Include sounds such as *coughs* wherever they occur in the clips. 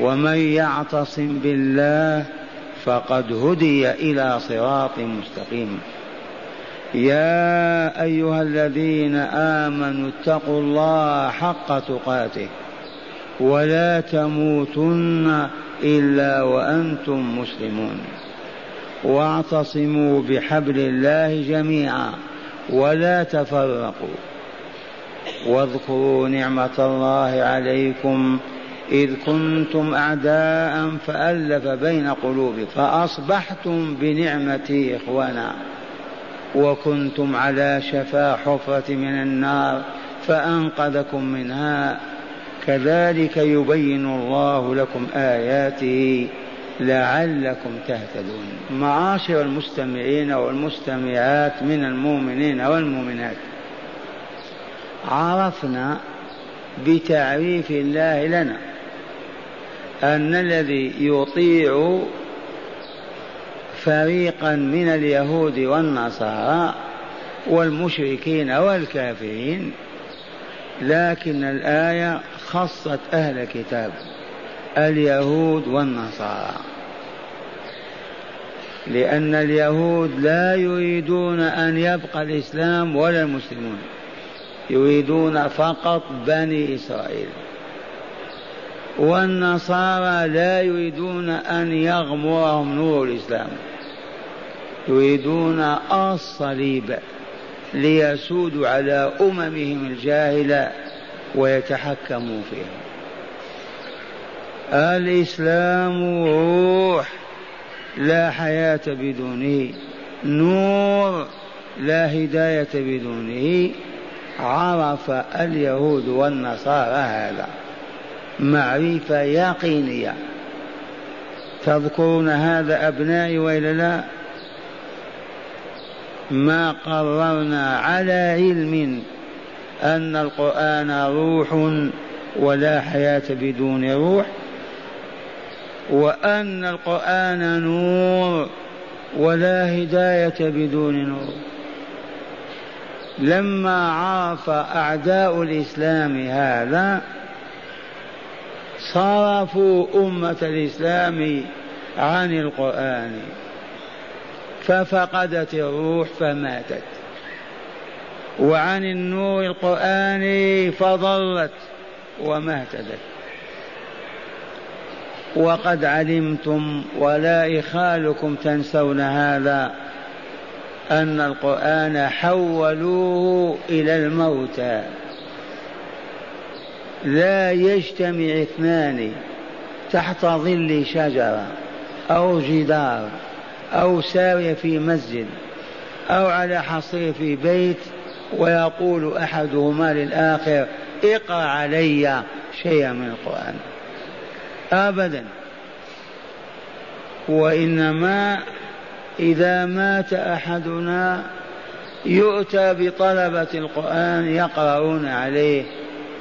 ومن يعتصم بالله فقد هدي إلى صراط مستقيم. يا أيها الذين آمنوا اتقوا الله حق تقاته ولا تموتن إلا وأنتم مسلمون. واعتصموا بحبل الله جميعا ولا تفرقوا. واذكروا نعمة الله عليكم إذ كنتم أعداء فألف بين قلوبكم فأصبحتم بنعمتي إخوانا وكنتم على شفا حفرة من النار فأنقذكم منها. كذلك يبين الله لكم آياته لعلكم تهتدون. معاشر المستمعين والمستمعات من المؤمنين والمؤمنات عرفنا بتعريف الله لنا. أن الذي يطيع فريقا من اليهود والنصارى والمشركين والكافرين لكن الآية خصت أهل الكتاب اليهود والنصارى. لأن اليهود لا يريدون أن يبقى الإسلام ولا المسلمون يريدون فقط بني إسرائيل. والنصارى لا يريدون أن يغمرهم نور الإسلام. يريدون الصليب ليسودوا على أممهم الجاهلة ويتحكموا فيهم الإسلام روح لا حياة بدونه نور لا هداية بدونه. عرف اليهود والنصارى هذا. معرفة يقينية تذكرون هذا أبنائي وإلا لا؟ ما قررنا على علم أن القرآن روح ولا حياة بدون روح وأن القرآن نور ولا هداية بدون نور. لما عرف أعداء الإسلام هذا صرفوا أمة الإسلام عن القرآن. ففقدت الروح فماتت. وعن النور القرآني فضلت وما اهتدت وقد علمتم ولا إخالكم تنسون هذا أن القرآن حولوه إلى الموتى. لا يجتمع اثنان تحت ظل شجرة أو جدار أو ساوية في مسجد أو على حصير في بيت ويقول أحدهما للآخر اقرأ علي شيئا من القرآن. أبدا. وإنما إذا مات أحدنا يؤتى بطلبة القرآن يقرؤون عليه.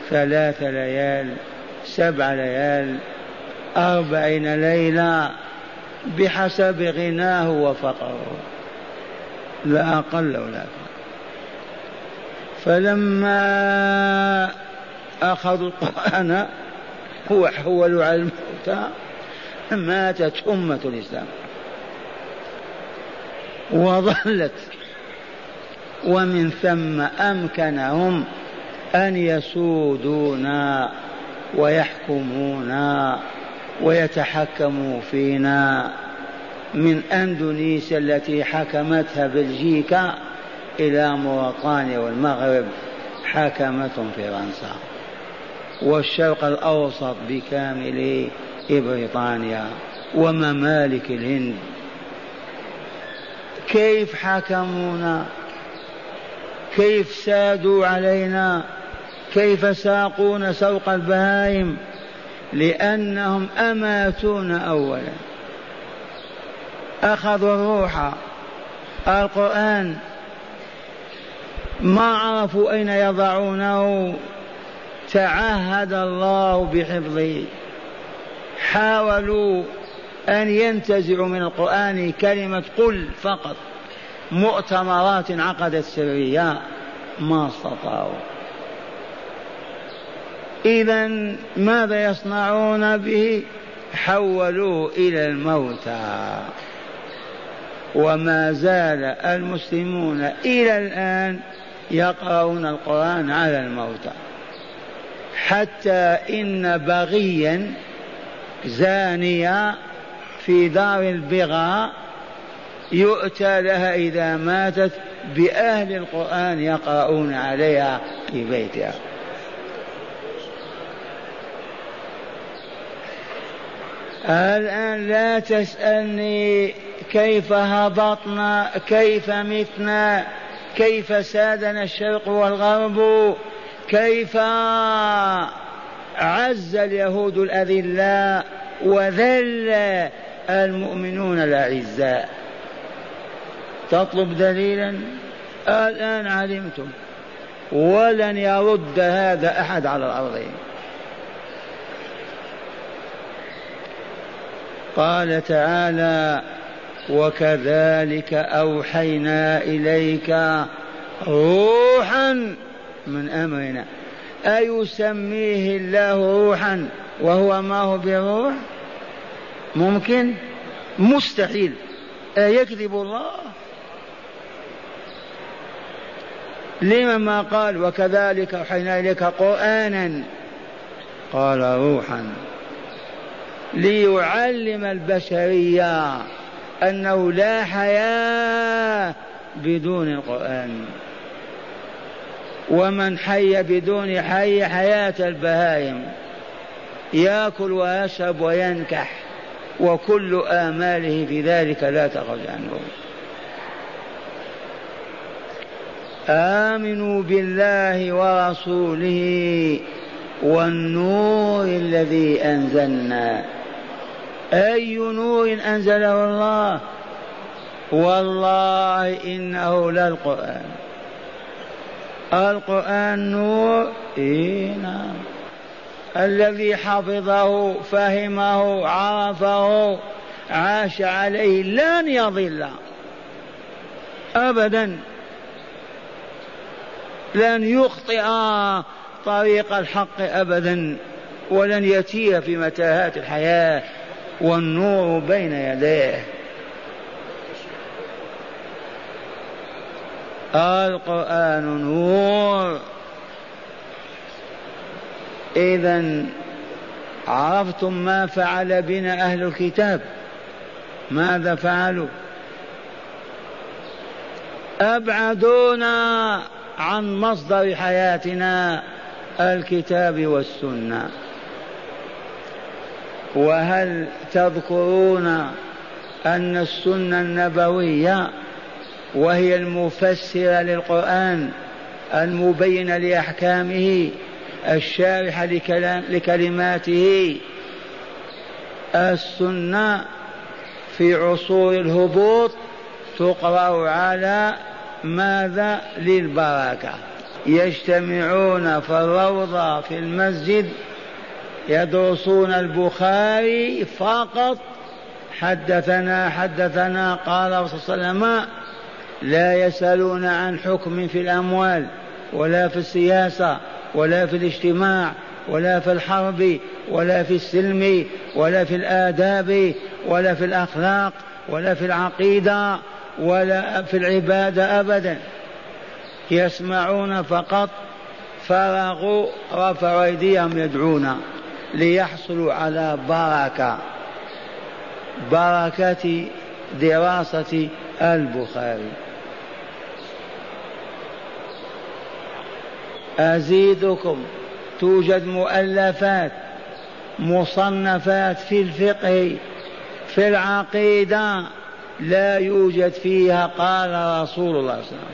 ثلاث ليال سبع ليال أربعين ليلة بحسب غناه وفقره. لا أقل ولا أكثر فلما أخذوا القرآن وحولوا على الموتى ماتت أمة الإسلام. وظلت. ومن ثم أمكنهم أن يسودونا ويحكمونا ويتحكموا فينا. من أندونيسيا التي حكمتها بلجيكا إلى موريتانيا والمغرب حكمتهم فرنسا. والشرق الأوسط بكامله بريطانيا وممالك الهند. كيف حكمونا؟ كيف سادوا علينا؟ كيف ساقونا سوق البهائم؟ لأنهم أماتون أولا. أخذوا الروح. القرآن. ما عرفوا أين يضعونه. تعهد الله بحفظه. حاولوا أن ينتزعوا من القرآن كلمة قل فقط. مؤتمرات عقدت سرية ما استطاعوا. إذا ماذا يصنعون به؟ حولوه إلى الموتى. وما زال المسلمون إلى الآن يقرؤون القرآن على الموتى. حتى إن بغيا زانية في دار البغاء يؤتى لها إذا ماتت بأهل القرآن يقرؤون عليها في بيتها. الآن لا تسألني كيف هبطنا كيف متنا كيف سادنا الشرق والغرب كيف عز اليهود الأذلاء وذل المؤمنون الأعزاء. تطلب دليلا؟ الآن علمتم. ولن يرد هذا أحد على الأرض قال تعالى وكذلك أوحينا إليك روحا من أمرنا. أيسميه الله روحا وهو ما هو بروح؟ ممكن؟ مستحيل. أيكذب الله؟ لما ما قال وكذلك أوحينا إليك قرآنا؟ قال روحا. ليعلم البشرية أنه لا حياة بدون القرآن. ومن حي بدون حي حياة البهائم. يأكل ويشرب وينكح. وكل آماله في ذلك لا تخرج عنه. آمنوا بالله ورسوله والنور الذي أنزلنا. أي نور أنزله الله؟ والله إنه للقرآن القرآن نور؟ إيه نعم. الذي حفظه فهمه عرفه عاش عليه لن يضل. أبدا. لن يخطئ طريق الحق أبدا ولن يتيه في متاهات الحياة والنور بين يديه. القرآن نور. إذا عرفتم ما فعل بنا أهل الكتاب؟ ماذا فعلوا؟ أبعدونا عن مصدر حياتنا الكتاب والسنة. وهل تذكرون أن السنة النبوية وهي المفسرة للقرآن المبينه لأحكامه الشارحة لكلام لكلماته السنة في عصور الهبوط تقرأ على ماذا للبركة؟ يجتمعون في الروضة في المسجد يدرسون البخاري فقط. حدثنا حدثنا قال صلى الله عليه وسلم لا يسألون عن حكم في الأموال ولا في السياسة ولا في الاجتماع ولا في الحرب ولا في السلم ولا في الآداب ولا في الأخلاق ولا في العقيدة. ولا في العبادة أبدا. يسمعون فقط فرغوا رفعوا أيديهم يدعون ليحصلوا على بركة. بركة دراسة البخاري. أزيدكم. توجد مؤلفات مصنفات في الفقه في العقيدة. لا يوجد فيها قال رسول الله صلى الله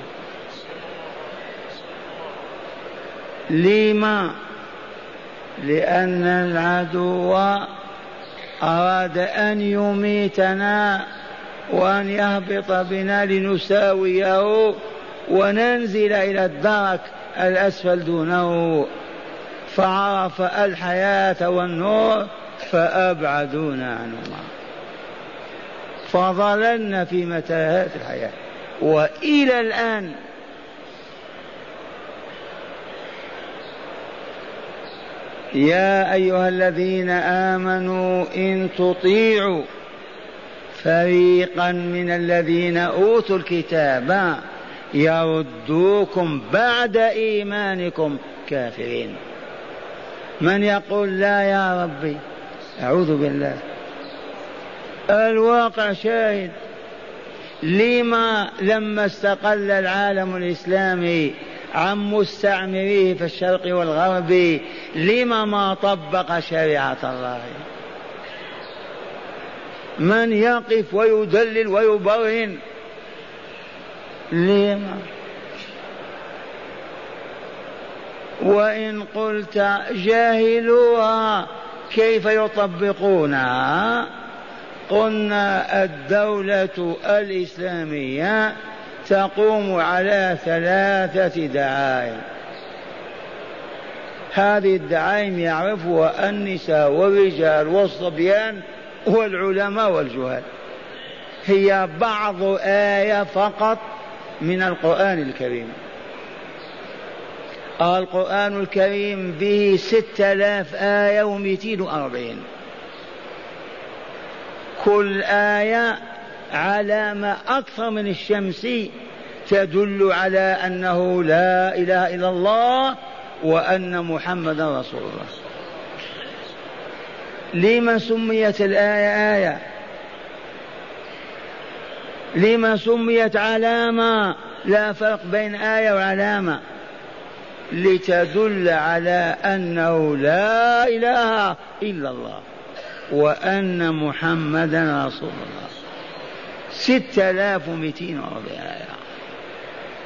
عليه وسلم. لأن العدو أراد أن يميتنا وأن يهبط بنا لنساويه وننزل إلى الدرك الأسفل دونه. فعرف الحياة والنور فأبعدونا عنهما. فظللنا في متاهات الحياة. وإلى الآن يا أيها الذين آمنوا إن تطيعوا فريقا من الذين أوتوا الكتاب يردوكم بعد إيمانكم كافرين. من يقول لا يا ربي؟ أعوذ بالله. الواقع شاهد لما لما استقل العالم الإسلامي عن مستعمريه في الشرق والغرب لما ما طبق شريعة الله. من يقف ويدلل ويبرهن لما؟ وإن قلت جاهلوها كيف يطبقونها؟ قلنا الدولة الإسلامية تقوم على ثلاثة دعائم هذه الدعائم يعرفها النساء والرجال والصبيان والعلماء والجهال. هي بعض آية فقط من القرآن الكريم. القرآن الكريم به ستة آلاف آية ومئتين وأربعين. كل آية علامة أكثر من الشمس تدل على أنه لا إله إلا الله وأن محمدا رسول الله. لما سميت الآية آية؟ لما سميت علامة؟ لا فرق بين آية وعلامة. لتدل على أنه لا إله إلا الله. وأن محمدا رسول الله. ستة آلاف ومئتين وأربعين آية.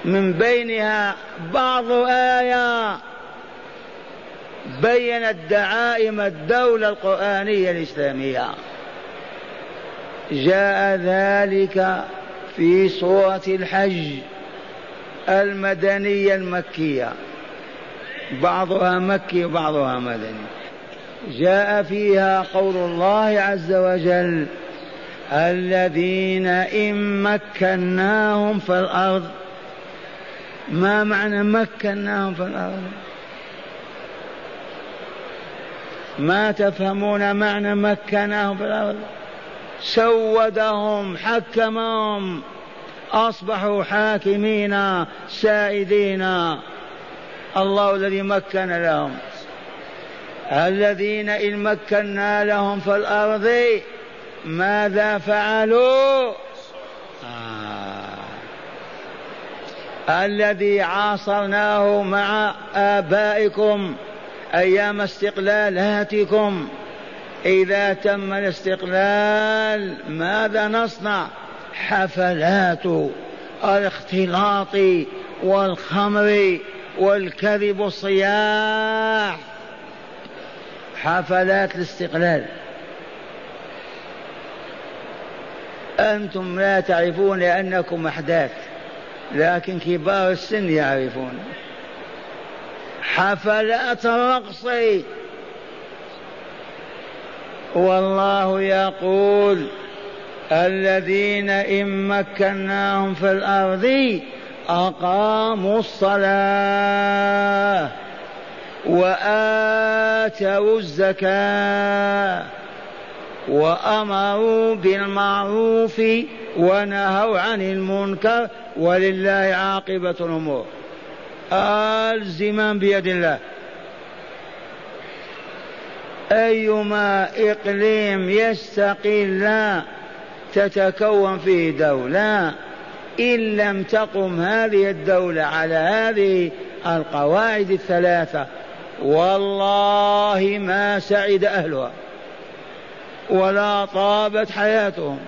من بينها بعض آية. بينت دعائم الدولة القرآنية الإسلامية. جاء ذلك في سورة الحج المدنية المكية. بعضها مكي وبعضها مدني. جاء فيها قول الله عز وجل الذين إن مكناهم في الأرض ما معنى مكناهم في الأرض؟ ما تفهمون معنى مكناهم في الأرض؟ سودهم حكمهم أصبحوا حاكمين سائدين. الله الذي مكن لهم. الذين إن مكنا لهم في الأرض ماذا فعلوا؟ آه. الذي عاصرناه مع آبائكم أيام استقلالاتكم. إذا تم الاستقلال ماذا نصنع؟ حفلات الاختلاط والخمر والكذب الصياح حفلات الاستقلال. أنتم لا تعرفون لأنكم أحداث لكن كبار السن يعرفون. حفلات الرقص. والله يقول الذين إن مكناهم في الأرض أقاموا الصلاة. وآتوا الزكاة وأمروا بالمعروف ونهوا عن المنكر ولله عاقبة الأمور. الزمام بيد الله. أيما إقليم يستقل تتكون فيه دولة إن لم تقم هذه الدولة على هذه القواعد الثلاثة والله ما سعد أهلها ولا طابت حياتهم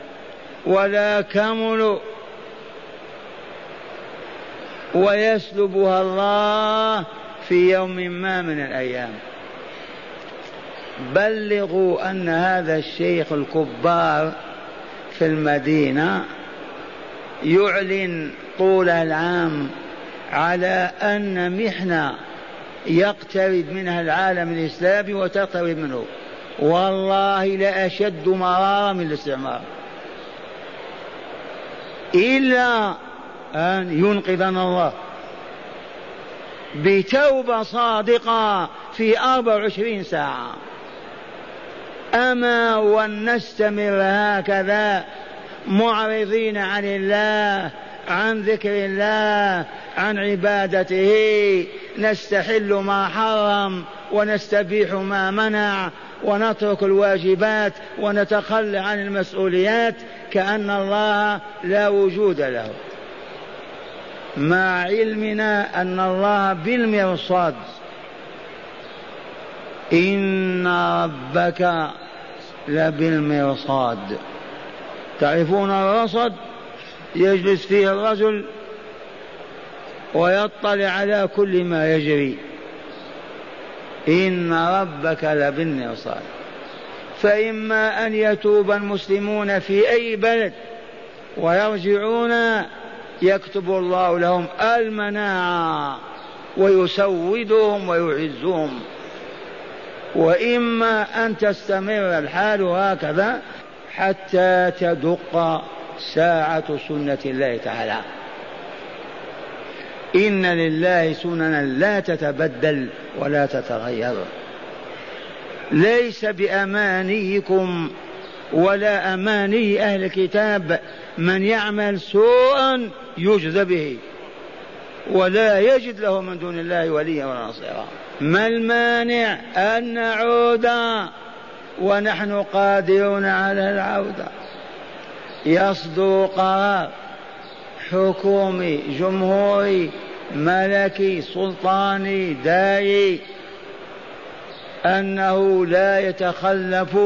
ولا كملوا ويسلبها الله في يوم ما من الأيام. بلغوا أن هذا الشيخ الكبار في المدينة يعلن طول العام على أن محنة يقترب منها العالم الإسلامي وتقترب منه. والله لأشد مرارا من الاستعمار. إلا أن ينقذنا الله. بتوبة صادقة في أربع وعشرين ساعة. أما ولنستمر هكذا معرضين عن الله عن ذكر الله عن عبادته. نستحل ما حرم ونستبيح ما منع ونترك الواجبات ونتخلى عن المسؤوليات كأن الله لا وجود له. مع علمنا أن الله بالمرصاد. إن ربك لبالمرصاد. تعرفون الرصد؟ يجلس فيه الرجل ويطلع على كل ما يجري. إن ربك لبالمرصاد فإما أن يتوب المسلمون في أي بلد ويرجعون يكتب الله لهم المناعة ويسودهم ويعزهم. وإما أن تستمر الحال هكذا حتى تدق ساعة سنة الله تعالى. إن لله سننا لا تتبدل ولا تتغير. ليس بأمانيكم ولا أماني أهل الكتاب من يعمل سوءا يجزى به ولا يجد له من دون الله وليا ولا نصيرا. ما المانع أن نعود ونحن قادرون على العودة؟ يصدر قرار حكومي جمهوري ملكي سلطاني داعي أنه لا يتخلف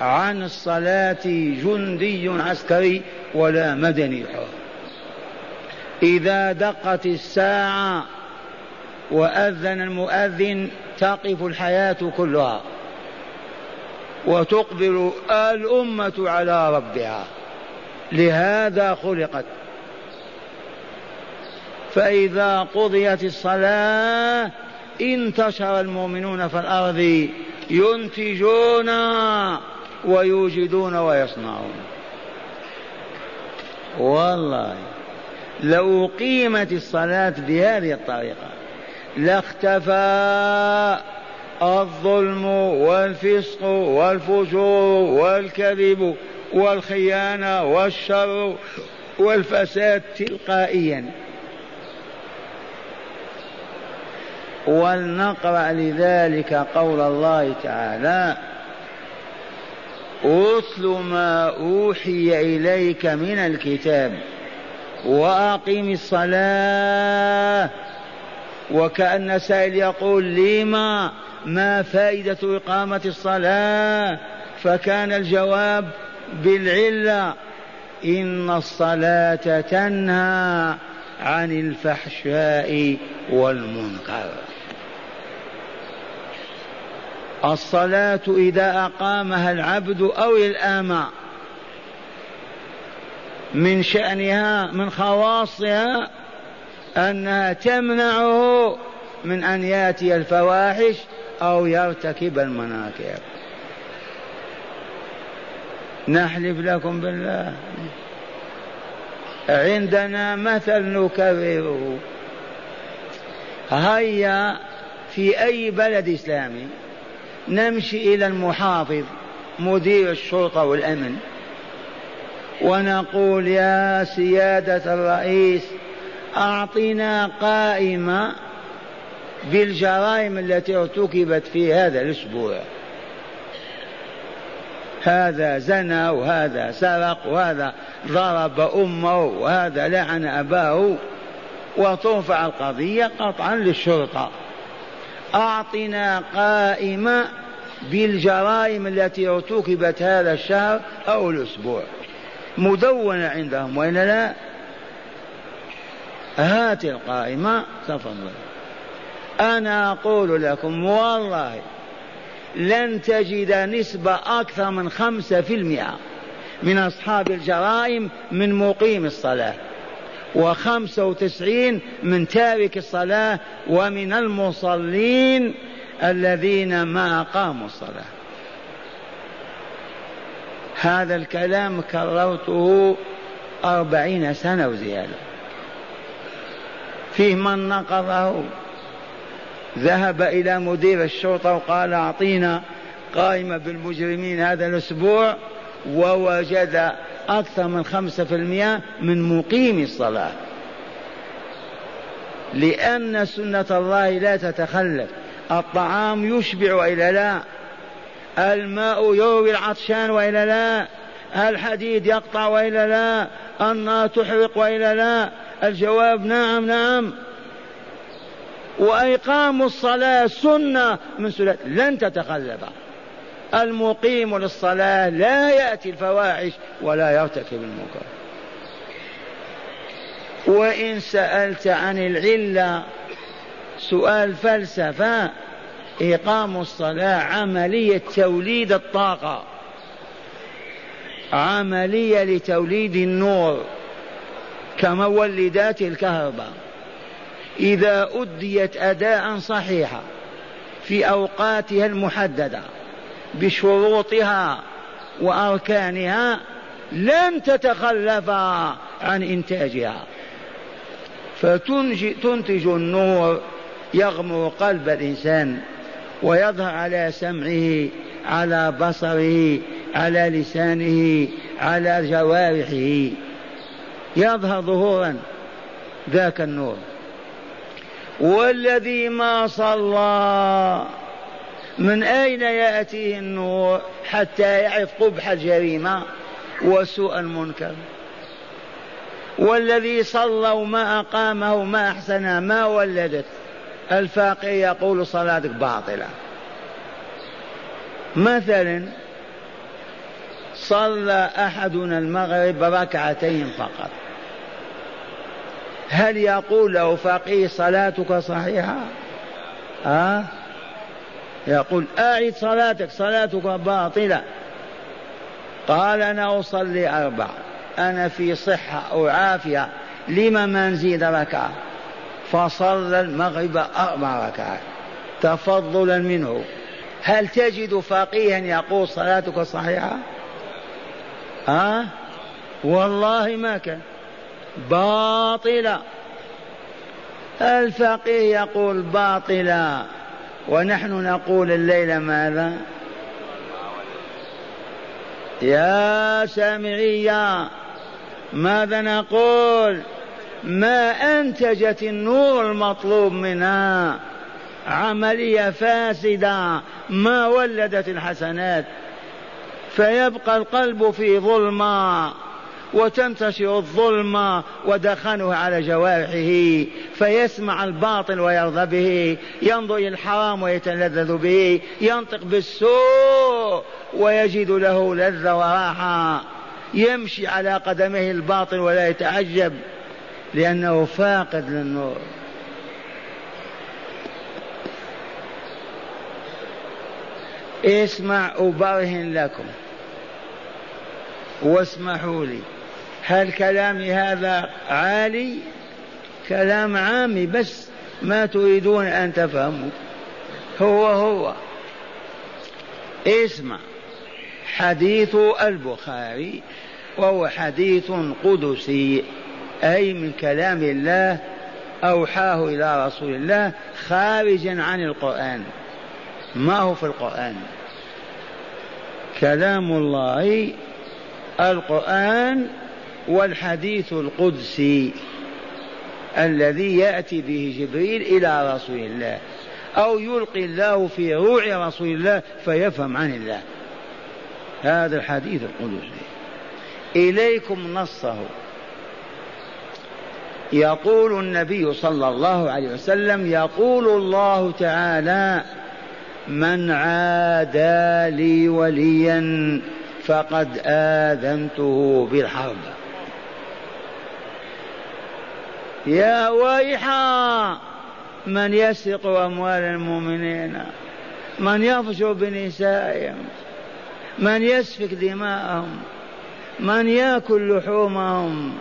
عن الصلاة جندي عسكري ولا مدني حر. إذا دقت الساعة وأذن المؤذن تقف الحياة كلها وتقبل الأمة على ربها. لهذا خلقت. فإذا قضيت الصلاة انتشر المؤمنون في الأرض ينتجون ويوجدون ويصنعون. والله لو قيمت الصلاة بهذه الطريقة لاختفى الظلم والفسق والفجور والكذب والخيانة والشر والفساد تلقائيا. ولنقرأ لذلك قول الله تعالى اتل ما أوحي إليك من الكتاب وأقم الصلاة. وكأن سائل يقول لما؟ ما فائدة إقامة الصلاة؟ فكان الجواب بالعلة إن الصلاة تنهى عن الفحشاء والمنكر. الصلاة إذا أقامها العبد أو الآمة من شأنها من خواصها أنها تمنعه من أن يأتي الفواحش أو يرتكب المناكر نحلف لكم بالله. عندنا مثل نكرره. هيا في أي بلد إسلامي نمشي إلى المحافظ مدير الشرطة والأمن ونقول يا سيادة الرئيس أعطنا قائمة بالجرائم التي ارتكبت في هذا الأسبوع. هذا زنى وهذا سرق وهذا ضرب أمه وهذا لعن أباه وترفع القضية قطعا للشرطة. أعطنا قائمة بالجرائم التي ارتكبت هذا الشهر أو الأسبوع. مدونة عندهم وإن لا؟ هات القائمة تفضل. أنا أقول لكم والله لن تجد نسبة أكثر من خمسة في المئة من أصحاب الجرائم من مقيم الصلاة وخمسة وتسعين من تارك الصلاة ومن المصلين الذين ما أقاموا الصلاة. هذا الكلام كررته أربعين سنة وزيادة. فيه من نقضه؟ ذهب إلى مدير الشرطة وقال أعطينا قائمة بالمجرمين هذا الأسبوع ووجد أكثر من خمسة في المئة من مقيم الصلاة. لأن سنة الله لا تتخلف الطعام يشبع وإلا لا الماء يروي العطشان وإلا لا الحديد يقطع وإلا لا النار تحرق وإلا لا الجواب نعم نعم. وإقام الصلاة سنة من سنة. لن تتخلف المقيم للصلاة لا يأتي الفواحش ولا يرتكب المنكر. وإن سألت عن العلة سؤال فلسفة. إقام الصلاة عملية توليد الطاقة. عملية لتوليد النور. كمولدات الكهرباء. إذا أديت أداء صحيحا في أوقاتها المحددة بشروطها وأركانها لن تتخلف عن إنتاجها. فتنتج النور يغمر قلب الإنسان ويظهر على سمعه على بصره على لسانه على جوارحه. يظهر ظهورا ذاك النور. والذي ما صلى من أين يأتيه النور حتى يعرف قبح الجريمة وسوء المنكر؟ والذي صلى وما أقامه وما أحسنه ما ولدت؟ الفاقي يقول صلاتك باطلة. مثلا صلى أحدنا المغرب ركعتين فقط. هل يقول له فقيه صلاتك صحيحة؟ أه؟ يقول أعد صلاتك صلاتك باطلة. قال أنا أصلي أربع. أنا في صحة أو عافية لما ما نزيد ركعة؟ فصلى المغرب أربع ركعات تفضلا منه. هل تجد فقيها يقول صلاتك صحيحة؟ ها؟ والله ما كان. باطلة الفقيه يقول باطلة ونحن نقول الليلة ماذا؟ يا سامعية ماذا نقول؟ ما أنتجت النور المطلوب منها. عملية فاسدة. ما ولدت الحسنات. فيبقى القلب في ظلمة. وتنتشر الظلمة ودخنه على جوارحه فيسمع الباطل ويرضى به ينظر إلى الحرام ويتلذذ به ينطق بالسوء ويجد له لذة وراحة. يمشي على قدمه الباطل ولا يتعجب لأنه فاقد للنور. اسمع أبرهن لكم واسمحوا لي. هل كلامي هذا عالي؟ كلام عامي بس ما تريدون أن تفهموا. هو هو. اسمع. حديث البخاري وهو حديث قدسي أي من كلام الله أوحاه إلى رسول الله خارجا عن القرآن. ما هو في القرآن؟ كلام الله القرآن والحديث القدسي الذي يأتي به جبريل إلى رسول الله أو يلقي الله في روع رسول الله فيفهم عن الله. هذا الحديث القدسي. إليكم نصه. يقول النبي صلى الله عليه وسلم يقول الله تعالى من عادى لي وليا فقد آذنته بالحرب. يا ويحا من يسرق أموال المؤمنين من يفجر بنسائهم من يسفك دماءهم من يأكل لحومهم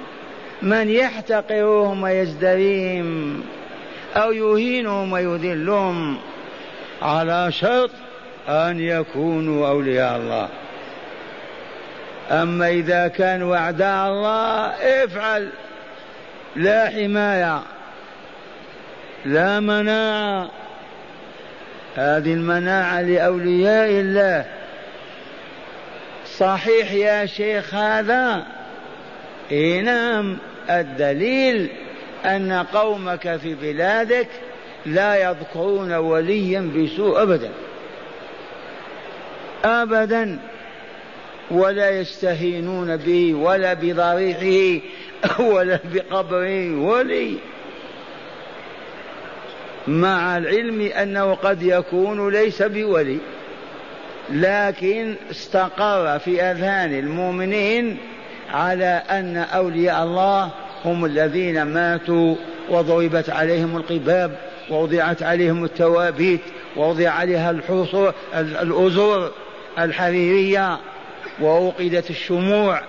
من يحتقرهم ويزدريهم أو يهينهم ويذلهم على شرط أن يكونوا أولياء الله. أما إذا كانوا أعداء الله افعل. لا حماية لا مناعة. هذه المناعة لأولياء الله. صحيح يا شيخ هذا؟ إي نعم. الدليل أن قومك في بلادك لا يذكرون وليا بسوء ابدا. ابدا. ولا يستهينون به ولا بضريحه *laughs* ولا بقبره ولي. مع العلم أنه قد يكون ليس بولي لكن استقر في أذهان المؤمنين على أن أولياء الله هم الذين ماتوا وضربت عليهم القباب ووضعت عليهم التوابيت ووضع عليها الحصور الأزور الحريرية. وأوقدت الشموع.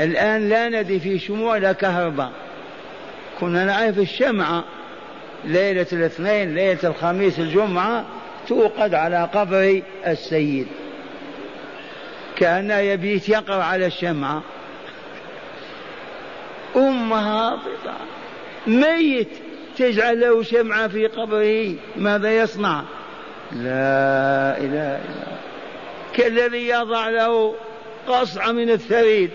الآن لا ندي في شموع لا كهرباء. كنا نعرف الشمعة. ليلة الاثنين ليلة الخميس الجمعة توقد على قبر السيد. كان يبيت يقرأ على الشمعة. أم هابطة ميت تجعل له شمعة في قبره. ماذا يصنع؟ لا إله إلا الله. كالذي يضع له قصعة من الثريد.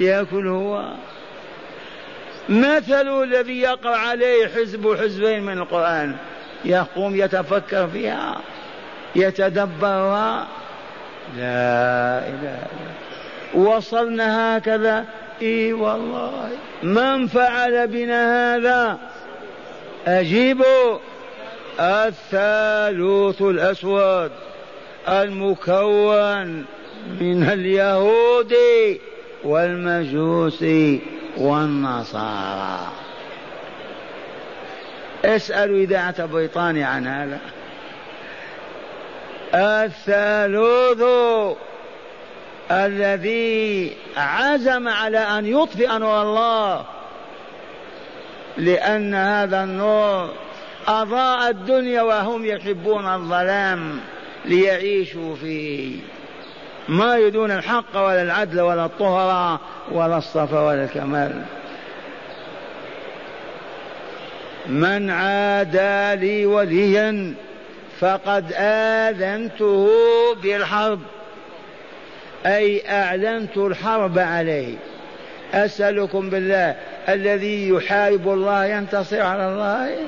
يأكل هو. مثل الذي يقرأ عليه حزب حزبين من القرآن. يقوم يتفكر فيها. يتدبرها. لا إله إلا وصلنا هكذا. إي والله. من فعل بنا هذا؟ اجيبوا الثالوث الأسود. المكون. من اليهود والمجوس والنصارى. اسألوا إذاعة بريطانيا عن هذا. الثالوث الذي عزم على أن يطفئ نور الله لأن هذا النور أضاء الدنيا وهم يحبون الظلام ليعيشوا فيه. ما يريدون الحق ولا العدل ولا الطهر ولا الصفا ولا الكمال. من عادى لي وليا فقد آذنته بالحرب أي أعلنت الحرب عليه. أسألكم بالله الذي يحارب الله ينتصر على الله؟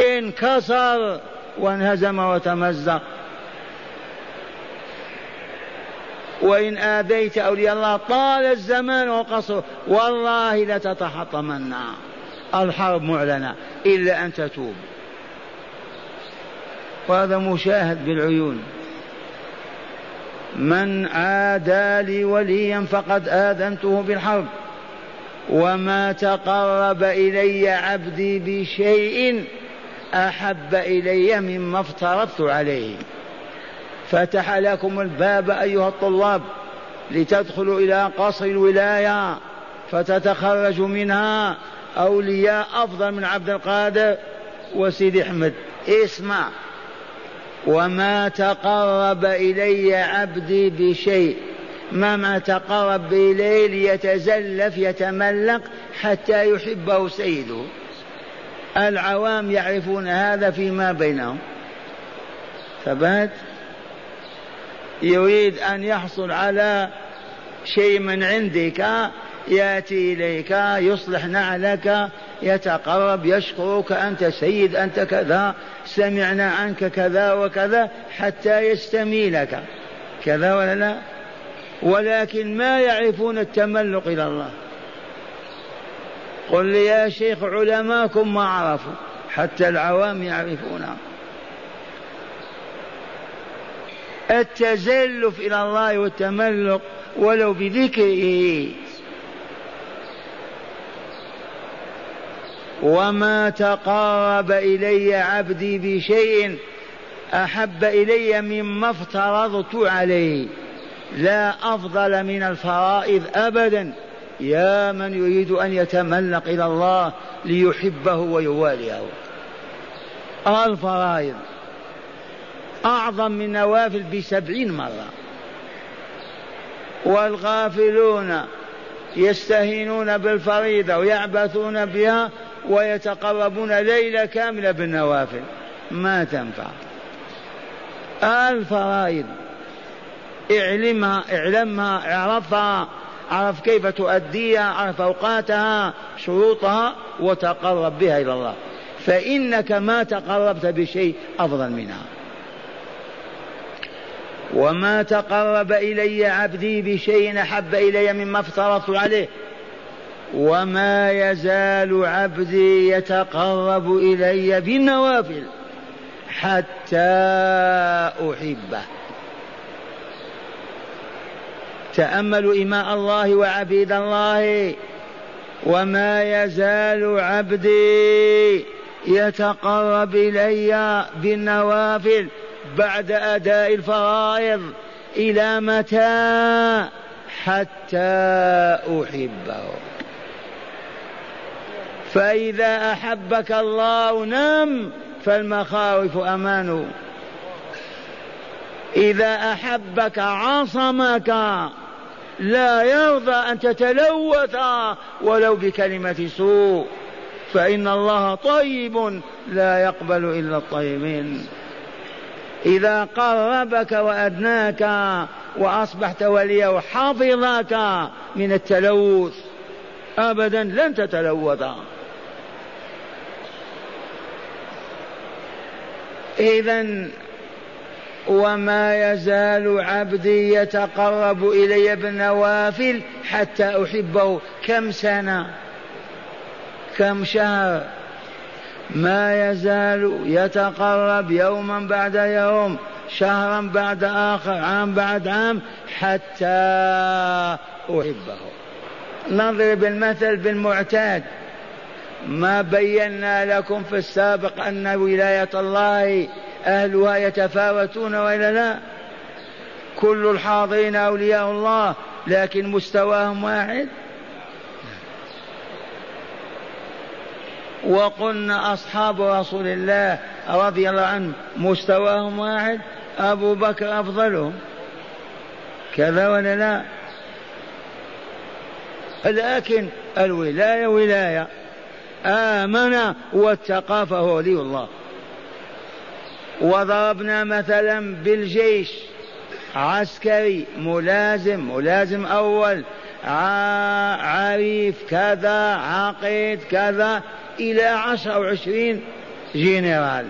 انكسر وانهزم وتمزق. وإن آذيت أولياء الله طال الزمان وقصر والله لتتحطمن الحرب معلنة إلا أن تتوب. وهذا مشاهد بالعيون. من عادى لي وليا فقد آذنته بالحرب. وما تقرب إلي عبدي بشيء أحب إلي مما افترضت عليه. فتح لكم الباب أيها الطلاب لتدخلوا إلى قصر الولاية فتتخرج منها أولياء أفضل من عبد القادر وسيدي أحمد. اسمع. وما تقرب إلي عبدي بشيء. ما ما تقرب إليه ليتزلف يتملق حتى يحبه سيده. العوام يعرفون هذا فيما بينهم. ثبات يريد أن يحصل على شيء من عندك يأتي إليك يصلح نعلك يتقرب يشكرك أنت سيد أنت كذا سمعنا عنك كذا وكذا حتى يستميلك كذا ولا لا؟ ولكن ما يعرفون التملق إلى الله. قل لي يا شيخ علماكم ما عرفوا حتى العوام يعرفونها التزلف إلى الله والتملق ولو بذكره. وما تقارب إلي عبدي بشيء أحب إلي مما افترضت عليه. لا أفضل من الفرائض أبدا. يا من يريد أن يتملق إلى الله ليحبه ويواليه. الفرائض. أعظم من نوافل بسبعين مرة. والغافلون يستهينون بالفريضة ويعبثون بها ويتقربون ليلة كاملة بالنوافل. ما تنفع. الفرائض. اعلمها اعلمها اعرفها اعرف كيف تؤديها اعرف أوقاتها شروطها وتقرب بها إلى الله. فإنك ما تقربت بشيء أفضل منها. وما تقرب إلي عبدي بشيء أحب إلي مما افترضت عليه. وما يزال عبدي يتقرب إلي بالنوافل حتى أحبه. تأملوا إيماء الله وعبيد الله. وما يزال عبدي يتقرب إلي بالنوافل بعد أداء الفرائض إلى متى حتى أحبه. فإذا أحبك الله نم فالمخاوف أمان. إذا أحبك عصمك لا يرضى أن تتلوث ولو بكلمة سوء. فإن الله طيب لا يقبل إلا الطيبين. إذا قربك وأدناك وأصبحت وليه حفظك من التلوث ابدا لن تتلوث. اذا وما يزال عبدي يتقرب إلي بالنوافل حتى أحبه كم سنة؟ كم شهر؟ ما يزال يتقرب يوما بعد يوم شهرا بعد آخر عام بعد عام حتى أحبه. نضرب المثل بالمعتاد. ما بينا لكم في السابق أن ولاية الله أهلها يتفاوتون وإلا لا؟ كل الحاضرين أولياء الله لكن مستواهم واحد؟ وقلنا أصحاب رسول الله رضي الله عنه مستواهم واحد أبو بكر أفضلهم. كذا ولا لا؟ لكن الولاية ولاية. آمن واتقى فهو ولي الله. وضربنا مثلا بالجيش. عسكري ملازم ملازم أول. عريف كذا عقيد كذا إلى عشر أو عشرين جنرال.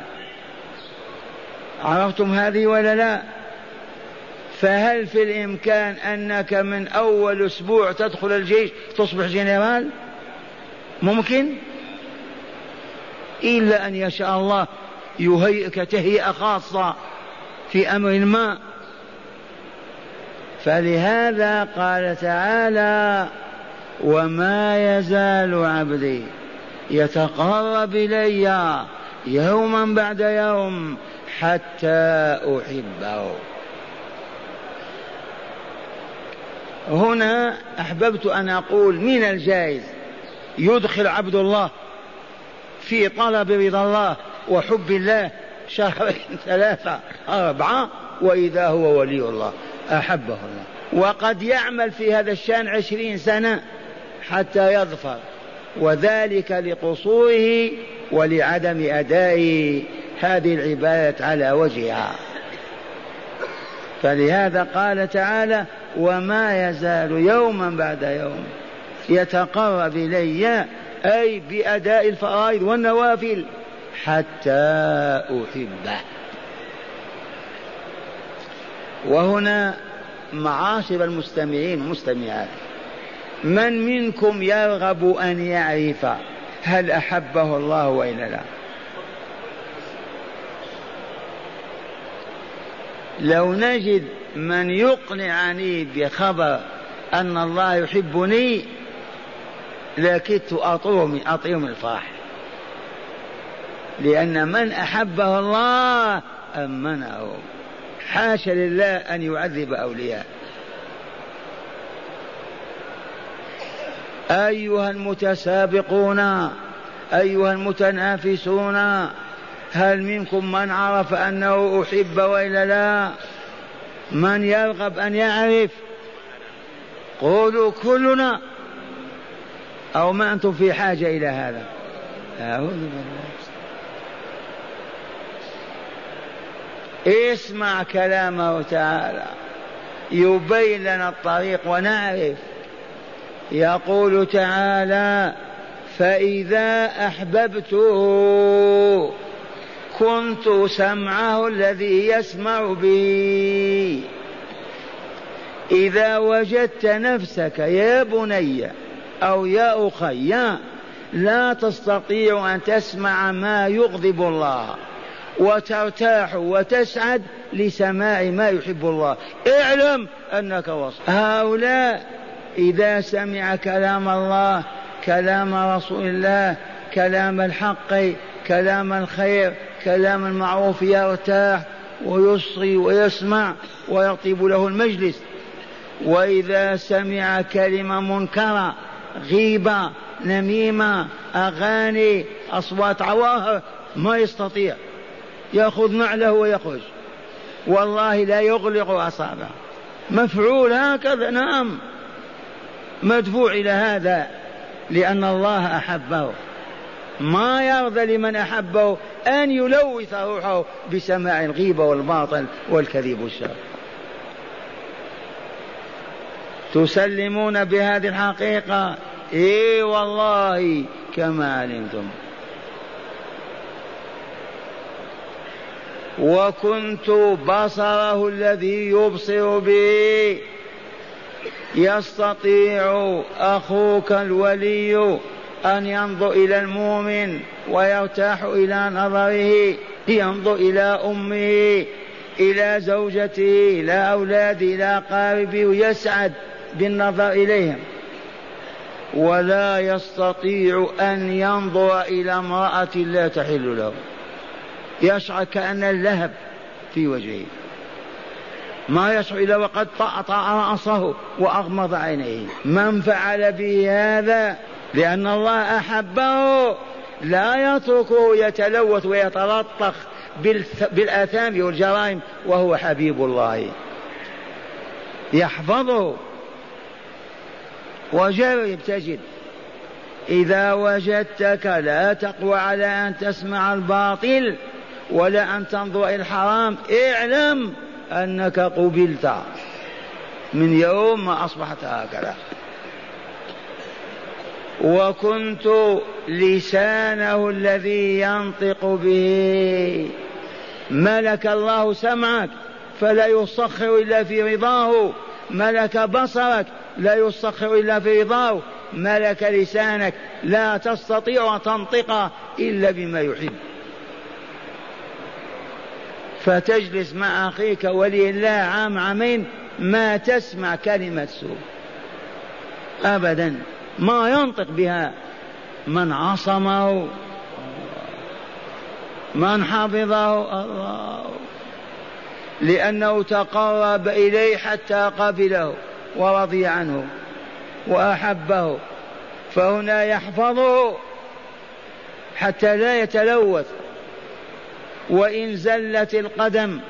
عرفتم هذه ولا لا؟ فهل في الإمكان أنك من أول أسبوع تدخل الجيش تصبح جنرال؟ ممكن؟ إلا أن يشاء الله يهيئك تهيئة خاصة في أمر ما فلهذا قال تعالى وما يزال عبدي يتقرب إلي يوما بعد يوم حتى أحبه. هنا أحببت أن أقول من الجائز يدخل عبد الله في طلب رضا الله وحب الله شهرين ثلاثة أربعة وإذا هو ولي الله. أحبه الله. وقد يعمل في هذا الشأن عشرين سنة حتى يظفر. وذلك لقصوره ولعدم أداء هذه العبادة على وجهها. فلهذا قال تعالى وما يزال يوما بعد يوم يتقرب إلي أي بأداء الفرائض والنوافل حتى أحبه. وهنا معاشر المستمعين والمستمعات من منكم يرغب أن يعرف هل أحبه الله وإلا لا؟ لو نجد من يقنعني بخبر أن الله يحبني لكدت أطير أطير من الفرح لأن من أحبه الله أمنه. حاشا لله أن يعذب أولياء أيها المتسابقون أيها المتنافسون هل منكم من عرف أنه أحب وإلا لا؟ من يرغب أن يعرف؟ قولوا كلنا. أو ما أنتم في حاجة إلى هذا؟ أعوذ بالله. اسمع كلامه تعالى. يبين لنا الطريق ونعرف. يقول تعالى فإذا أحببته كنت سمعه الذي يسمع به. إذا وجدت نفسك يا بني أو يا أخي لا تستطيع أن تسمع ما يغضب الله. وترتاح وتسعد لسماع ما يحب الله. اعلم أنك وصل. هؤلاء إذا سمع كلام الله كلام رسول الله كلام الحق كلام الخير كلام المعروف يرتاح ويصغي ويسمع ويطيب له المجلس. وإذا سمع كلمة منكرة غيبة نميمة أغاني أصوات عواهر ما يستطيع. يأخذ نعله ويخرج والله لا يغلق أصابعه. مفعول هكذا نعم. مدفوع إلى هذا لأن الله أحبه. ما يرضى لمن أحبه أن يلوث روحه بسماع الغيبة والباطل والكذب والشر. تسلمون بهذه الحقيقة؟ إي والله كما علمتم. وكنت بصره الذي يبصر به يستطيع أخوك الولي أن ينظر إلى المؤمن ويرتاح إلى نظره ينظر إلى أمه إلى زوجته إلى اولاده إلى اقاربه ويسعد بالنظر إليهم. ولا يستطيع أن ينظر إلى امرأة لا تحل له. يشعر كأن اللهب في وجهه. ما يشعر إلا وقد طأطأ رأسه وأغمض عينيه. من فعل به هذا؟ لأن الله أحبه. لا يتركه يتلوث ويتلطخ بالآثام والجرائم وهو حبيب الله. يحفظه. وجرب تجد إذا وجدتك لا تقوى على أن تسمع الباطل. ولا أن تنظر إلى الحرام. اعلم أنك قبلت من يوم ما أصبحت هكذا. وكنت لسانه الذي ينطق به. ملك الله سمعك فلا يسخر إلا في رضاه. ملك بصرك لا يسخر إلا في رضاه. ملك لسانك لا تستطيع أن تنطق إلا بما يحب. فتجلس مع أخيك ولي الله عام عامين ما تسمع كلمة سوء. أبدا. ما ينطق بها. من عصمه من حفظه الله. لأنه تقرب إليه حتى قبله ورضي عنه وأحبه. فهنا يحفظه حتى لا يتلوث. وإن زلت القدم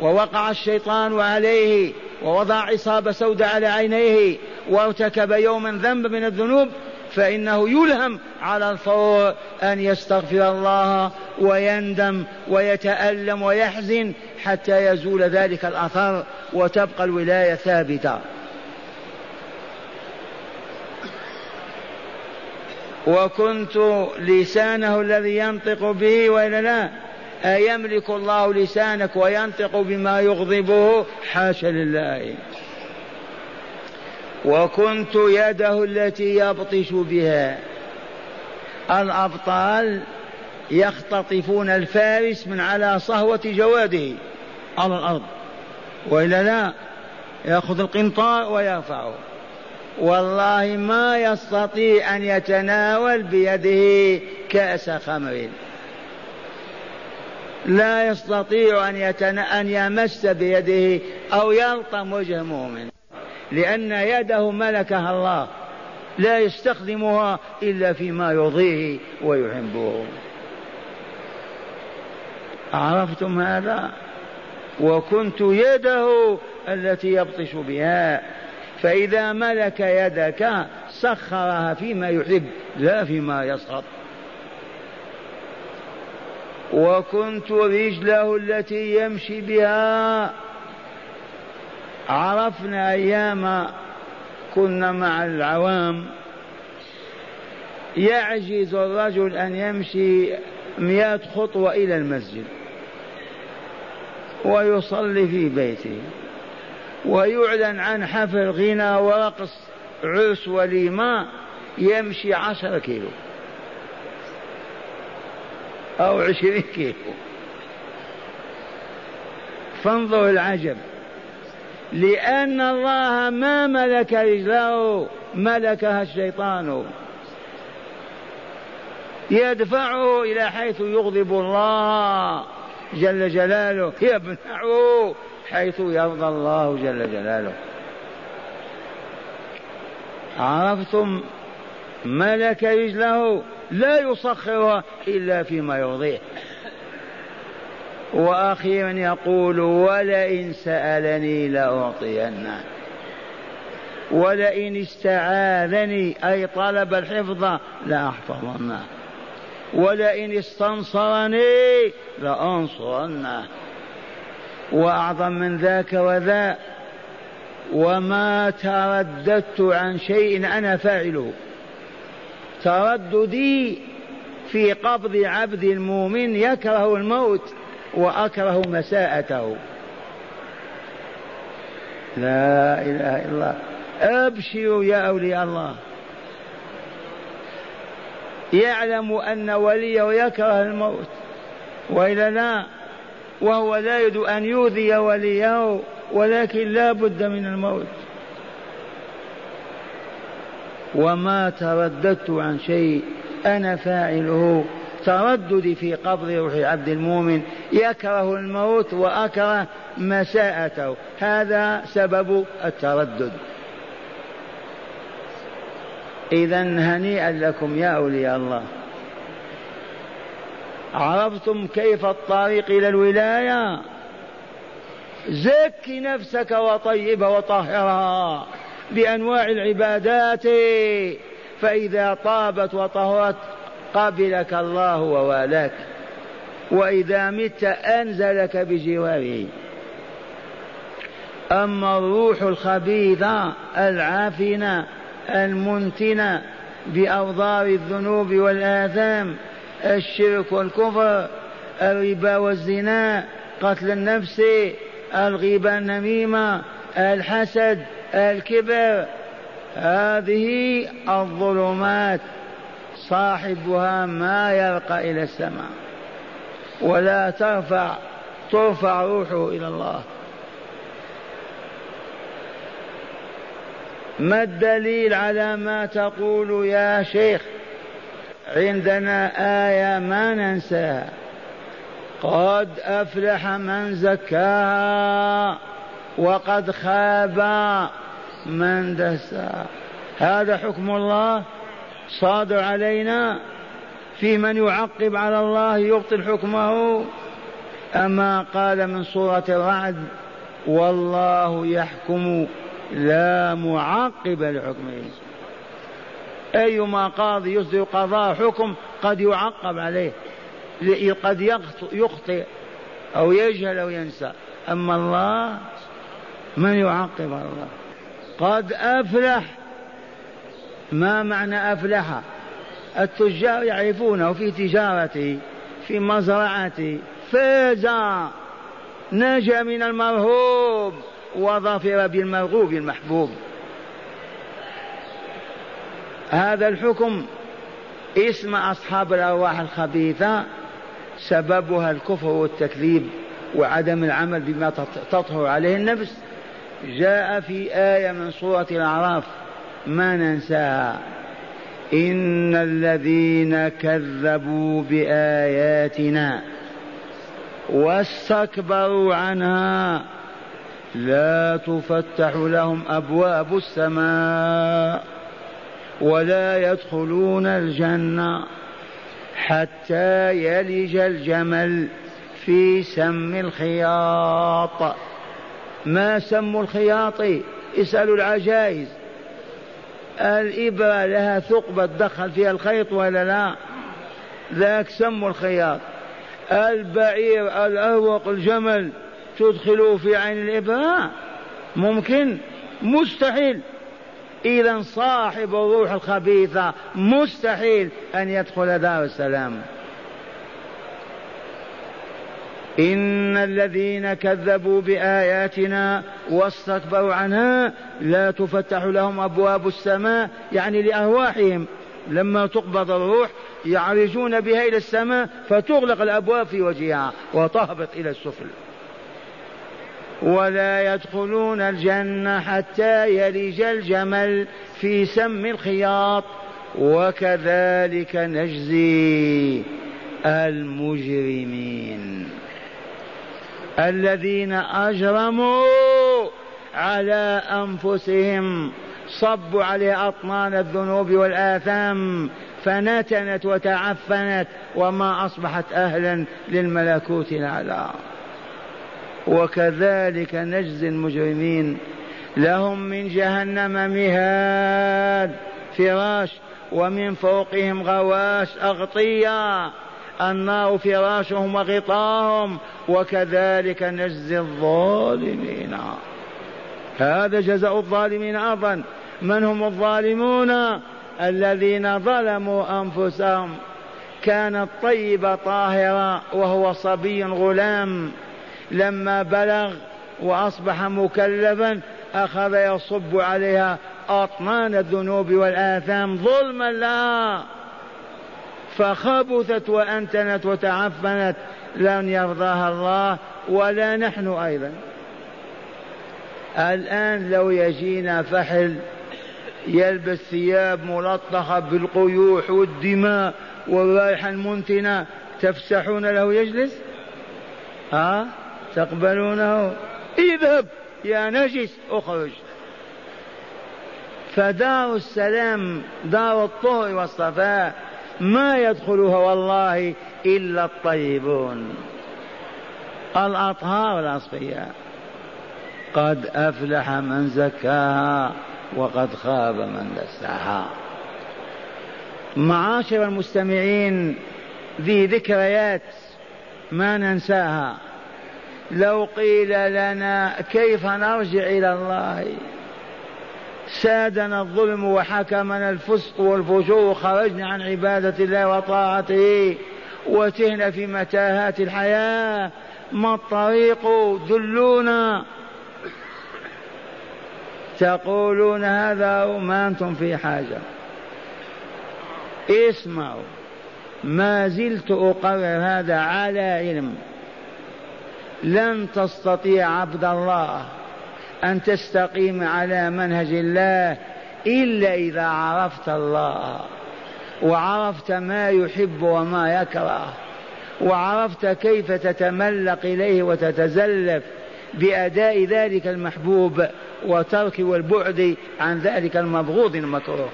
ووقع الشيطان عليه ووضع عصابة سوداء على عينيه وارتكب يوما ذنب من الذنوب فإنه يلهم على الفور أن يستغفر الله ويندم ويتألم ويحزن حتى يزول ذلك الأثر وتبقى الولاية ثابتة. وكنت لسانه الذي ينطق به وإلا لا؟ أيملك الله لسانك وينطق بما يغضبه؟ حاشا لله. وكنت يده التي يبطش بها. الأبطال يختطفون الفارس من على صهوة جواده على الأرض. وإلا لا يأخذ القنطار ويرفعه. والله ما يستطيع أن يتناول بيده كأس خمر. لا يستطيع أن, يتن... أن يمس بيده أو يلطم وجه مؤمن. لأن يده ملكها الله. لا يستخدمها إلا فيما يرضيه ويحبه. عرفتم هذا؟ وكنت يده التي يبطش بها. فإذا ملك يدك سخرها فيما يحب لا فيما يسخط. وكنت رجله التي يمشي بها. عرفنا أيام كنا مع العوام. يعجز الرجل أن يمشي مئة خطوة إلى المسجد ويصلي في بيته ويعلن عن حفل غنى ورقص عرس وليمة يمشي عشر كيلو. أو عشرين كيلو. فانظر العجب. لأن الله ما ملك رجله ملكها الشيطان. يدفعه إلى حيث يغضب الله جل جلاله. يمنعه حيث يرضى الله جل جلاله. عرفتم ملك رجله لا يسخرها إلا فيما يرضيه. وأخيرا يقول ولئن سألني لأعطينه. ولئن استعاذني أي طلب الحفظ لأحفظنه. ولئن استنصرني لأنصرنه. وأعظم من ذاك وذا وما ترددت عن شيء أنا فاعله. ترددي في قبض عبد المؤمن يكره الموت وأكره مساءته. لا إله إلا الله. أبشروا يا أولياء الله. يعلم أن وليه يكره الموت. وإلا لا وهو لا يريد أن يؤذي وليه ولكن لا بد من الموت. وما ترددت عن شيء أنا فاعله. ترددي في قبض روح عبد المؤمن يكره الموت وأكره مساءته. هذا سبب التردد. إذا هنيئا لكم يا أولياء الله. عرفتم كيف الطريق إلى الولاية؟ زك نفسك وطيبها وطهرها. بأنواع العبادات فإذا طابت وطهرت قبلك الله ووالاك وإذا مت أنزلك بجواره. أما الروح الخبيثة العافنة المنتنة بأوضار الذنوب والآثام الشرك والكفر الربا والزنا قتل النفس الغيبة النميمة الحسد الكبر. هذه الظلمات صاحبها ما يرقى إلى السماء ولا ترفع ترفع روحه إلى الله. ما الدليل على ما تقول يا شيخ؟ عندنا آية ما ننساها. قد أفلح من زكاها. وقد خاب من دساها هذا حكم الله صادر علينا في من يعقب على الله يبطل حكمه. أما قال من سورة الرعد والله يحكم لا معقب لحكمه. أيما قاضي يصدر قضاء حكم قد يعقب عليه قد يخطئ أو يجهل أو ينسى. أما الله من يعقب الله. قد أفلح ما معنى أفلح؟ التجار يعرفونه في تجارته في مزرعته فاز نجا من المرهوب وظفر بالمرغوب المحبوب. هذا الحكم اسم أصحاب الأرواح الخبيثة سببها الكفر والتكذيب وعدم العمل بما تطهر عليه النفس. جاء في آية من سورة الأعراف ما ننساها. إن الذين كذبوا بآياتنا واستكبروا عنها لا تفتح لهم أبواب السماء ولا يدخلون الجنة حتى يلج الجمل في سم الخياط. ما سم الخياط اسألوا العجائز. الإبرة لها ثقبة تدخل فيها الخيط ولا لا؟ ذاك سم الخياط. البعير الأروق الجمل تدخله في عين الإبرة؟ ممكن؟ مستحيل. إذا صاحب الروح الخبيثة مستحيل أن يدخل دار السلام. إن الذين كذبوا بآياتنا واستكبروا عنها لا تفتح لهم أبواب السماء يعني لأرواحهم. لما تقبض الروح يعرجون بها إلى السماء فتغلق الأبواب في وجهها وتهبط إلى السفل. ولا يدخلون الجنة حتى يلج الجمل في سم الخياط. وكذلك نجزي المجرمين. الذين أجرموا على أنفسهم صبوا عليه أطنان الذنوب والآثام فنتنت وتعفنت وما أصبحت أهلا للملكوت الأعلى. وكذلك نجزي المجرمين. لهم من جهنم مهاد فراش ومن فوقهم غواش أغطية. النار فراشهم وغطاهم وكذلك نجزي الظالمين. هذا جزاء الظالمين أيضا. من هم الظالمون؟ الذين ظلموا أنفسهم. كانت طيبة طاهرة وهو صبي غلام. لما بلغ وأصبح مكلفا أخذ يصب عليها أطنان الذنوب والآثام. ظلما لها فخبثت وأنتنت وتعفنت لن يرضاها الله ولا نحن أيضا. الآن لو يجينا فحل يلبس ثياب ملطخة بالقيوح والدماء والرائحة المنتنة تفسحون له يجلس؟ ها؟ تقبلونه؟ اذهب يا نجس اخرج. فدار السلام دار الطهر والصفاء ما يدخلها والله إلا الطيبون. الأطهار الأصفياء. قد أفلح من زكاها وقد خاب من دساها. معاشر المستمعين ذي ذكريات ما ننساها. لو قيل لنا كيف نرجع إلى الله؟ سادنا الظلم وحكمنا الفسق والفجور وخرجنا عن عبادة الله وطاعته وتهنا في متاهات الحياة. ما الطريق؟ دلونا تقولون هذا وما أنتم في حاجة. اسمعوا. ما زلت أقرر هذا على علم. لن تستطيع عبد الله أن تستقيم على منهج الله إلا إذا عرفت الله وعرفت ما يحب وما يكره وعرفت كيف تتملق إليه وتتزلف بأداء ذلك المحبوب وترك والبعد عن ذلك المبغوض المكروه.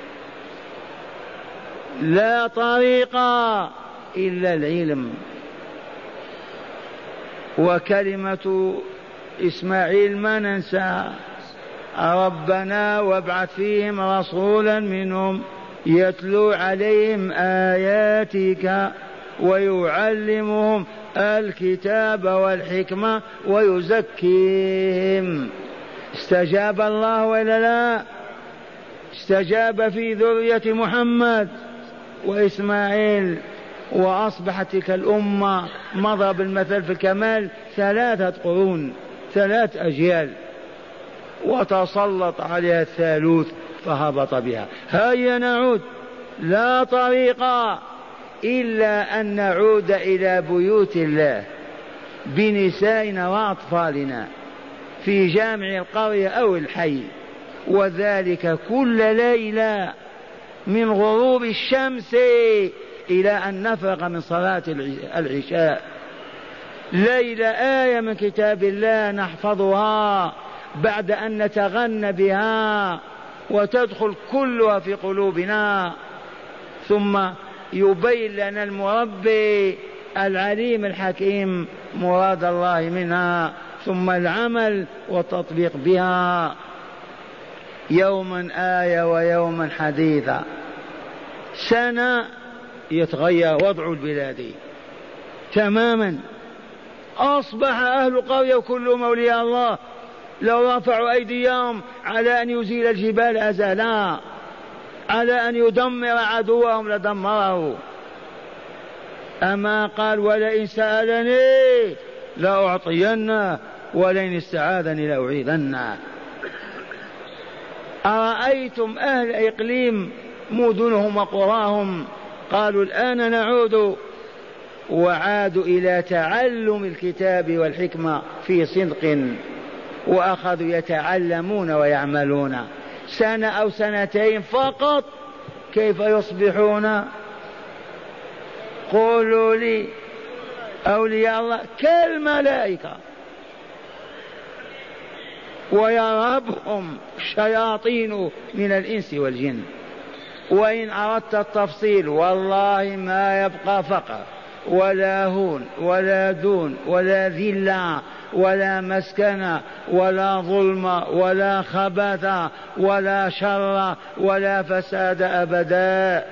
لا طريق إلا العلم وكلمة إسماعيل ما ننساها ربنا وابعث فيهم رسولا منهم يتلو عليهم آياتك ويعلمهم الكتاب والحكمة ويزكيهم. استجاب الله ولا لا؟ استجاب في ذرية محمد وإسماعيل. وأصبحت تلك الأمة مضى بالمثل في الكمال ثلاثة قرون. ثلاث أجيال وتسلط عليها الثالوث فهبط بها. هيا نعود. لا طريق إلا أن نعود إلى بيوت الله بنسائنا وأطفالنا في جامع القرية أو الحي وذلك كل ليلة من غروب الشمس إلى أن نفرغ من صلاة العشاء. ليلة آية من كتاب الله نحفظها بعد أن نتغنى بها وتدخل كلها في قلوبنا. ثم يبين لنا المربي العليم الحكيم مراد الله منها ثم العمل والتطبيق بها. يوما آية ويوما حديثا. سنة يتغير وضع البلاد تماما. أصبح أهل قرية كلهم أولياء الله. لو رفعوا أيديهم على أن يزيل الجبال أزالا. على أن يدمر عدوهم لدمره. أما قال ولئن سألني لأعطينه ولئن استعاذني لأعيذنه. أرأيتم أهل إقليم مدنهم وقراهم؟ قالوا الآن نعود وعادوا إلى تعلم الكتاب والحكمة في صدق وأخذوا يتعلمون ويعملون سنة أو سنتين فقط. كيف يصبحون؟ قولوا لي أولياء الله كالملائكة. ويرهبهم شياطين من الإنس والجن. وإن أردت التفصيل والله ما يبقى فقر. ولا هون ولا دون ولا ذلة ولا مسكنة ولا ظلم ولا خبث ولا شر ولا فساد أبدا.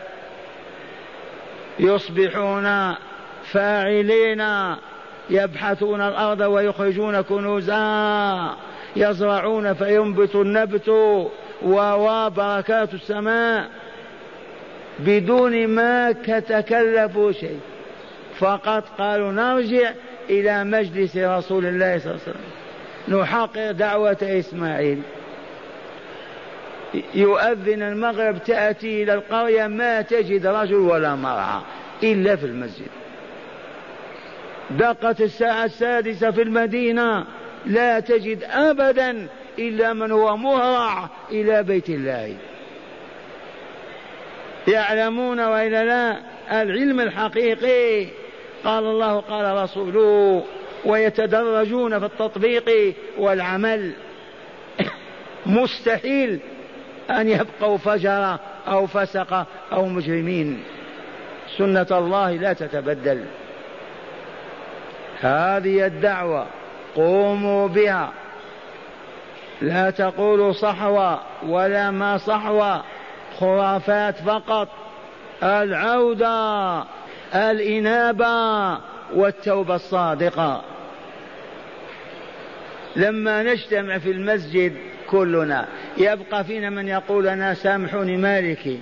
يصبحون فاعلين يبحثون الأرض ويخرجون كنوزا. يزرعون فينبت النبت وبركات السماء بدون ما تكلفوا شيء. فقط قالوا نرجع إلى مجلس رسول الله صلى الله عليه وسلم. نحقق دعوة إسماعيل. يؤذن المغرب تأتي إلى القرية ما تجد رجل ولا مرأة إلا في المسجد. دقت الساعة السادسة في المدينة لا تجد أبدا إلا من هو مهرع إلى بيت الله. يعلمون وإلا لا العلم الحقيقي قال الله قال رسوله ويتدرجون في التطبيق والعمل. مستحيل أن يبقوا فجرة أو فسقة أو مجرمين. سنة الله لا تتبدل. هذه الدعوة قوموا بها. لا تقولوا صحوة ولا ما صحوة خرافات فقط. العودة الإنابة والتوبة الصادقة. لما نجتمع في المسجد كلنا يبقى فينا من يقول أنا سامحوني مالكي.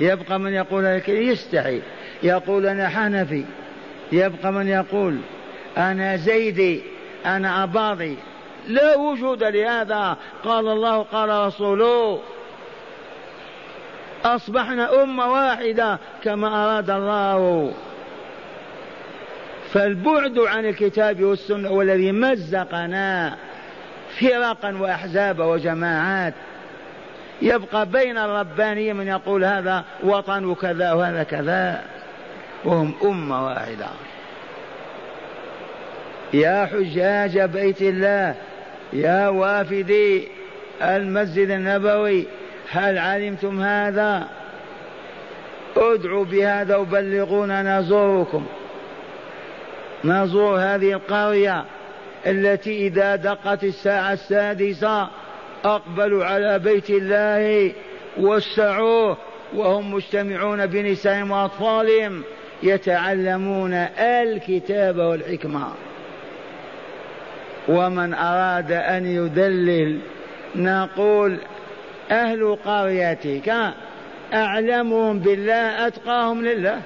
يبقى من يقول يستحي. يقول أنا حنفي. يبقى من يقول أنا زيدي أنا أباضي. لا وجود لهذا. قال الله قال رسوله أصبحنا أمة واحدة كما أراد الله. فالبعد عن الكتاب والسنة هو الذي مزقنا فرقا وأحزاب وجماعات. يبقى بين الربانية من يقول هذا وطن كذا وهذا كذا. وهم أمة واحدة. يا حجاج بيت الله يا وافدي المسجد النبوي هل علمتم هذا؟ ادعوا بهذا وبلغونا نزوركم. نزور هذه القرية التي إذا دقت الساعة السادسة أقبلوا على بيت الله وسعوه وهم مجتمعون بنسائهم وأطفالهم يتعلمون الكتاب والحكمة. ومن أراد أن يدلل نقول أهل قريتك أعلمهم بالله أتقاهم لله.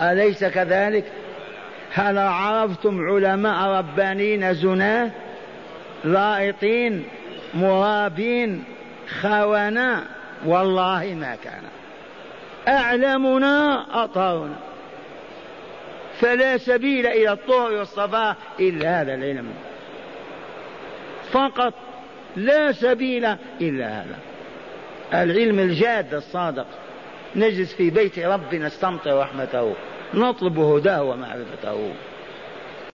*coughs* أليس كذلك؟ هل عرفتم علماء ربانين زناه لائطين مرابين خونة والله ما كان. أعلمنا أطهرنا فلا سبيل إلى الطهر والصفاء إلا هذا العلم. فقط لا سبيل إلا هذا. العلم الجاد الصادق. نجلس في بيت ربنا نستمطر رحمته نطلب هداه ومعرفته.